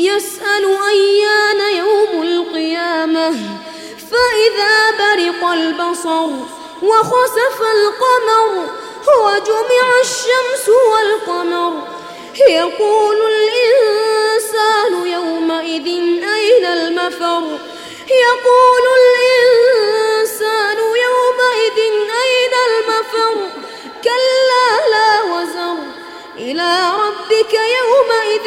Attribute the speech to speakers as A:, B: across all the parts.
A: يسأل أيان يوم القيامة. فإذا برق البصر وخسف القمر وجمع الشمس والقمر. يقول الإنسان يومئذ أين المفر؟ يقول الإنسان يومئذ أين المفر؟ كلا لا وزر. إلى ربك يومئذ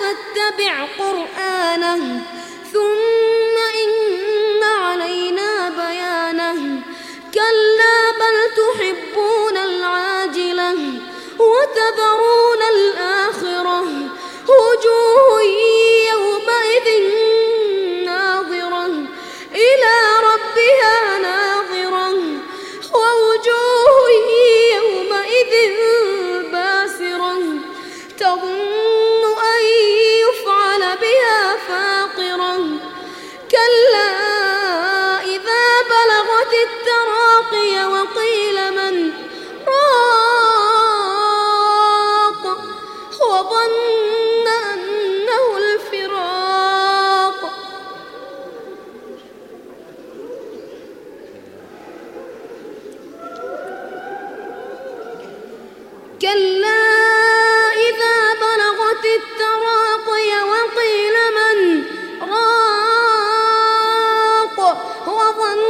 A: فاتبع قرآنه ثم إن علينا بيانه. كلا بل تحبون العاجلة وتذرون الآخرة. وجوه يومئذ ناظرة إلى ربها ناظرة. ووجوه يومئذ باسرة تظن وظن أنه الفراق. كلا إذا بلغت التراقي وقيل من راق وظن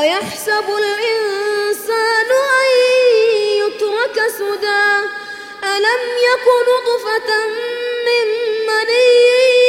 A: أيحسب الإنسان أن يترك سدى. ألم يك نطفة من مني